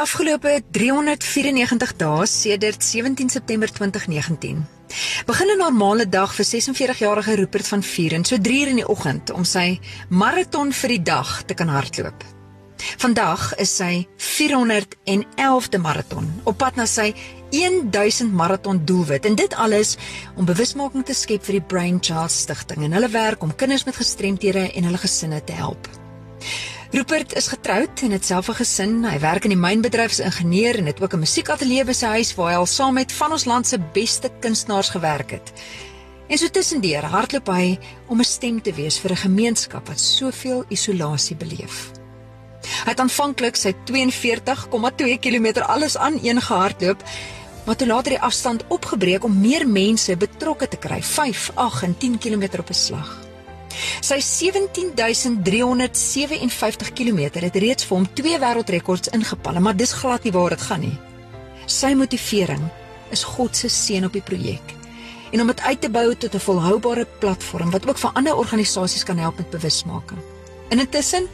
afgelope 394 dae sedert 17 September 2019 begin 'n normale dag vir 46-jarige Rupert van Vuren so 3 uur in die oggend om sy maraton vir die dag te kan hardloop. Vandag is sy 411de maraton op pad na sy 1000 maraton doelwit en dit alles om bewusmaking te skep vir die Brain Child Stichting en hulle werk om kinders met gestremthede en hulle gesinne te help. Rupert is getroud en het self 'n gesin. Hy werk in die mynbedryf as ingenieur en het ook 'n musiekateljee by sy huis waar hy al saam met van ons land se beste kunstenaars gewerk het. En so tussendeur hardloop hy om 'n stem te wees vir 'n gemeenskap wat soveel isolasie beleef. Hy het aanvanklik sy 42,2 km alles aan een gehardloop, maar toe later die afstand opgebreek om meer mense betrokke te kry, 5, 8 en 10 km op 'n slag. Sy 17357 km het reeds vir hom twee wêreldrekords ingepalle, maar dis glad nie waar dit gaan nie. Sy motivering is God se seën op die projek en om dit uit te bou tot 'n volhoubare platform wat ook vir ander organisasies kan help met bewusmaking. En intussen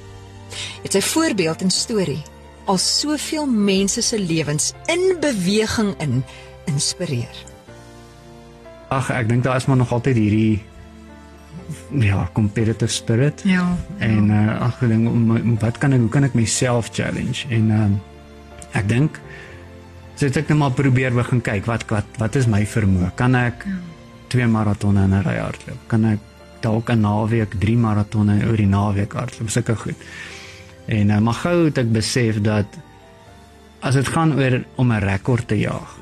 het sy voorbeeld en storie al soveel mense se lewens in beweging in inspireer. Ag, ek dink daar is maar nog altyd hierdie ja, competitive spirit. Ja. En uh ag, ek dink wat kan ek hoe kan ek myself challenge? En ehm um, ek dink so het ek net maar probeer begin kyk wat wat wat is my vermoë? Kan ek ja. twee maratonne in 'n ry hardloop? Kan ek dalk 'n naweek drie maratonne oor die naweek hardloop? Sulke goed. En uh, maar gou het ek besef dat as dit gaan oor om 'n rekord te jaag,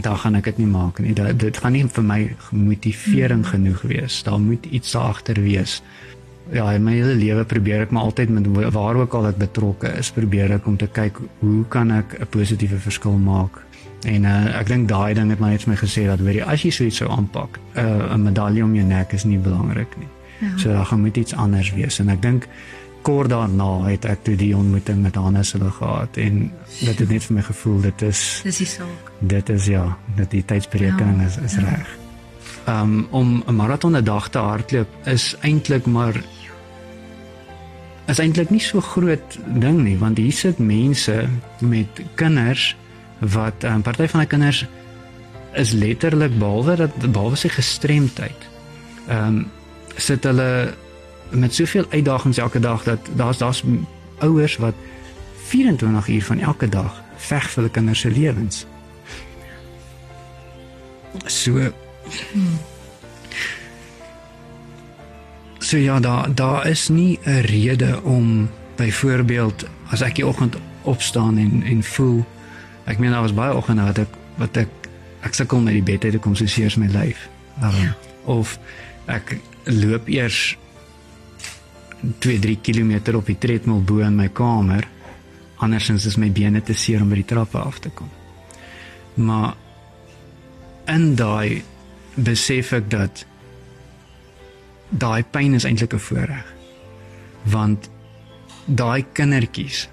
dan gaan ek dit nie maak nie. Dit, dit gaan nie vir my motivering hmm. genoeg wees. Daar moet iets agter wees. Ja, in my hele lewe probeer ek maar altyd met waar ook al ek betrokke is, probeer ek om te kyk hoe kan ek 'n positiewe verskil maak. En uh, ek dink daai ding het my net my gesê dat weet jy as jy so iets sou aanpak, uh, 'n medalje om jou nek is nie belangrik nie. Ja. So daar gaan moet iets anders wees en ek dink kort daarna het ek toe die ontmoeting met Hannes hulle gehad en dit het net vir my gevoel dit is dis die saak. Dit is ja, dat die tydsberekening ja, is is ja. reg. Um om 'n maraton 'n dag te hardloop is eintlik maar is eintlik nie so groot ding nie want hier sit mense met kinders wat 'n um, party van die kinders is letterlik behalwe dat behalwe sy gestremdheid. Um sit hulle met soveel uitdagings elke dag dat daar's daar's ouers wat 24 uur van elke dag veg vir hulle kinders se lewens. So So ja, daar daar is nie 'n rede om byvoorbeeld as ek die oggend opstaan en en voel ek meen daar was baie oggende wat ek wat ek ek sukkel met die bed uit te kom so seers my lyf. Um, ja. Of ek loop eers 2-3 km op die tredmil bo in my kamer. Andersins is my bene te seer om by die trappe af te kom. Maar en daai besef ek dat daai pyn is eintlik 'n voordeel. Want daai kindertjies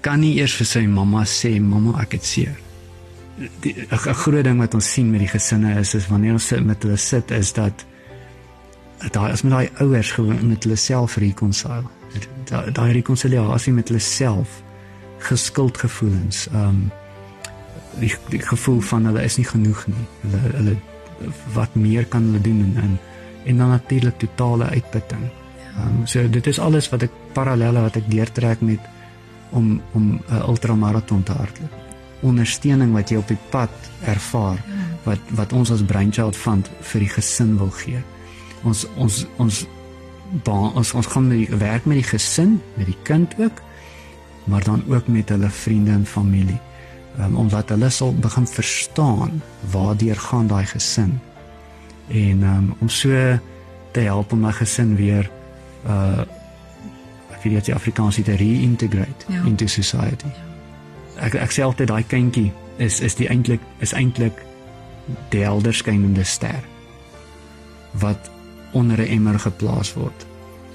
kan nie eers vir sy mamma sê mamma ek het seer. 'n Groot ding wat ons sien met die gesinne is is wanneer ons sit met hulle sit is dat daai as met daai ouers gewoon met hulle self reconcile. Daai daai reconciliasie met hulle self geskuldgevoelens. Ehm um, die, die gevoel van hulle is nie genoeg nie. Hulle hulle wat meer kan hulle doen en en, en dan natuurlik totale uitputting. Um, so dit is alles wat ek parallelle wat ek deurtrek met om om 'n uh, ultramaraton te hardloop. Ondersteuning wat jy op die pad ervaar ja. wat wat ons as brainchild fund vir die gesin wil gee ons ons ons baan, ons ons gaan met die werk met die gesin, met die kind ook, maar dan ook met hulle vriende en familie. Um, omdat hulle sal begin verstaan waardeur gaan daai gesin. En um, om so te help om daai gesin weer uh ek weet jy Afrikaans te reintegrate ja. into society. Ja. Ek ek sê altyd daai kindjie is is die eintlik is eintlik die helder skynende ster wat onder 'n emmer geplaas word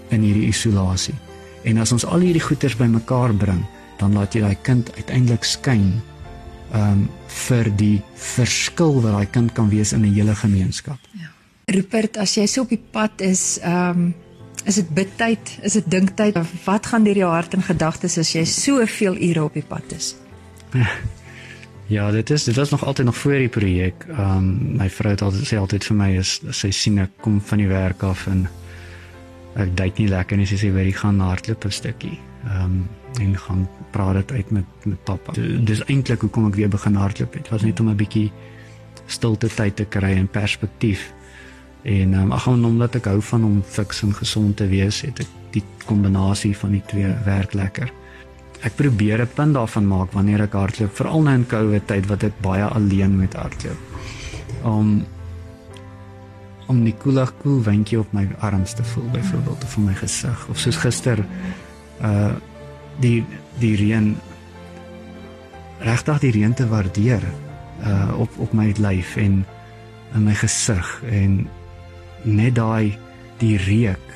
in hierdie isolasie. En as ons al hierdie goeders bymekaar bring, dan laat jy daai kind uiteindelik skyn um vir die verskil wat daai kind kan wees in 'n hele gemeenskap. Ja. Rupert, as jy so op die pad is, um Is dit bidtyd? Is dit dinktyd? Wat gaan deur jou hart en gedagtes as jy soveel ure op die pad is? Ja, dit is dit was nog altyd nog voor die projek. Ehm um, my vrou het altyd sê altyd vir my is sy sien ek kom van die werk af en ek dink nie lekker nie, sy sê weer ek gaan hardloop 'n stukkie. Ehm um, en gaan praat dit uit met met pappa. Dis eintlik hoekom ek weer begin hardloop het. Was net om 'n bietjie stilte tyd te kry en perspektief. En um, ag omdat ek hou van om fiks en gesond te wees, het ek die kombinasie van die twee werk lekker. Ek probeer 'n punt daarvan maak wanneer ek hardloop, veral nou in COVID tyd wat ek baie alleen met hardloop. Om om die koelag koel windjie op my arms te voel byvoorbeeld of op my gesig of soos gister uh die die reën regtig die reën te waardeer uh op op my lyf en in my gesig en net daai die reuk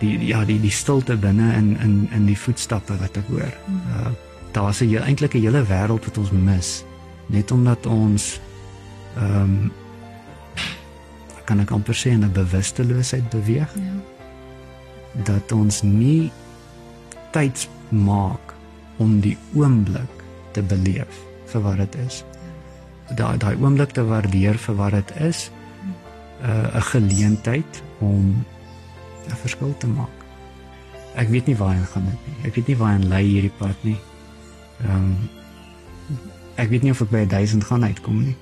die ja die die stilte binne in in in die voetstappe wat ek hoor. Uh daar's 'n eintlik 'n hele wêreld wat ons mis net omdat ons ehm um, kan ek amper sê in 'n bewusteloosheid beweeg. Ja. Dat ons nie tyd maak om die oomblik te beleef vir wat dit is. Daai daai oomblik te waardeer vir wat dit is. 'n uh, 'n geleentheid om 'n verskil te maak. Ek weet nie waar hy gaan nie. Ek weet nie waar hy lê hierdie pad nie. Ehm um, ek weet nie of ek by 1000 gaan uitkom nie.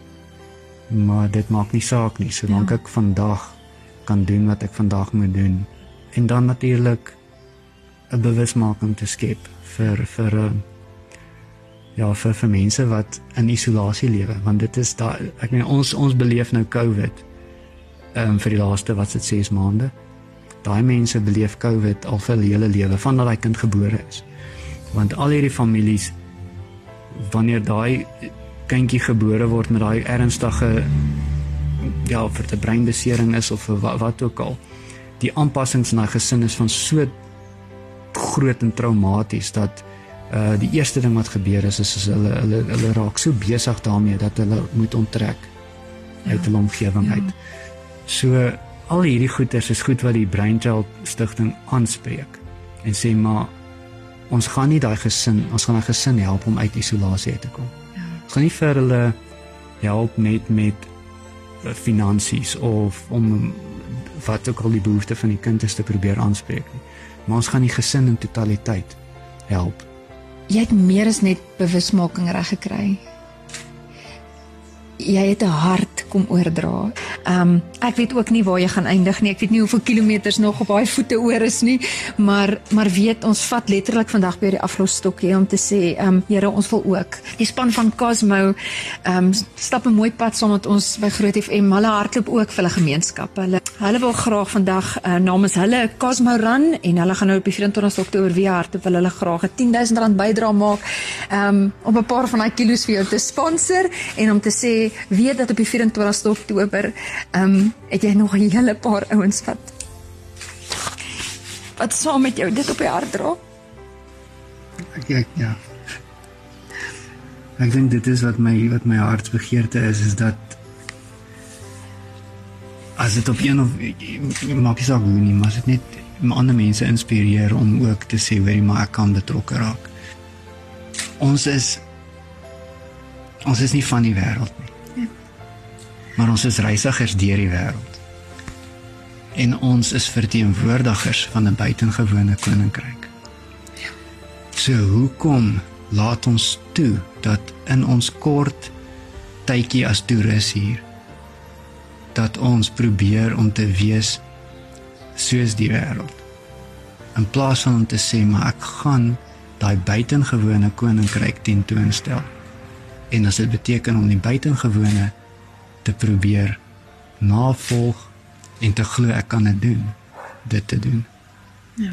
Maar dit maak nie saak nie solank ja. ek vandag kan doen wat ek vandag moet doen. En dan natuurlik 'n bewusmaking te skep vir vir 'n ehm, ja vir vir mense wat in isolasie lewe want dit is daai ek meen ons ons beleef nou COVID ehm um, vir die laaste wat dit 6 maande. Daai mense beleef COVID al vir hulle hele lewe vandat daai kind gebore is. Want al hierdie families wanneer daai kindjie gebore word met daai ernstige ja vir 'n breinbesering is of wat, wat ook al die aanpassings in daai gesin is van so groot en traumaties dat uh die eerste ding wat gebeur is is, is hulle hulle hulle raak so besig daarmee dat hulle moet onttrek ja. uit hulle omgewing ja. uit. So al hierdie goeters is goed wat die Brainchild stigting aanspreek en sê maar ons gaan nie daai gesin, ons gaan 'n gesin help om uit isolasie uit te kom. Ja. Ons gaan nie vir hulle help net met uh, finansies of om wat ook al die behoeftes van die kinders te probeer aanspreek nie maar ons gaan die gesin in totaliteit help. Jy het meer as net bewusmaking reg gekry. Jy het 'n hart kom oordra. Ehm um, ek weet ook nie waar jy gaan eindig nie. Ek weet nie hoeveel kilometers nog op daai voete oor is nie, maar maar weet ons vat letterlik vandag by die aflosstokkie om te sê ehm um, Here, ons wil ook. Die span van Cosmo ehm um, stap 'n mooi pad saam met ons by Groot FM. Hulle hardloop ook vir hulle gemeenskap. Hulle hulle wil graag vandag uh, namens hulle Cosmo Run en hulle gaan nou op die 24 Oktober weer hardloop. Wil hulle graag 'n 10000 rand bydrae maak ehm um, om 'n paar van daai kilos vir jou te sponsor en om te sê weet dat op die 24 Oktober ehm um, het jy nog 'n hele paar ouens wat wat saam met jou dit op die hart dra. Ek ek ja. Ek dink dit is wat my wat my hartsbegeerte is is dat as dit op een of maak nie saak hoe nie, maar dit net ander mense inspireer om ook te sê jy maar ek kan betrokke raak. Ons is ons is nie van die wêreld nie maar ons is reisigers deur die wêreld. En ons is verteenwoordigers van 'n buitengewone koninkryk. So hoekom laat ons toe dat in ons kort tydjie as toerus hier dat ons probeer om te wees soos die wêreld. In plaas van om te sê maar ek gaan daai buitengewone koninkryk tentoonstel. En as dit beteken om die buitengewone te probeer navolg en te glo ek kan dit doen dit te doen. Ja,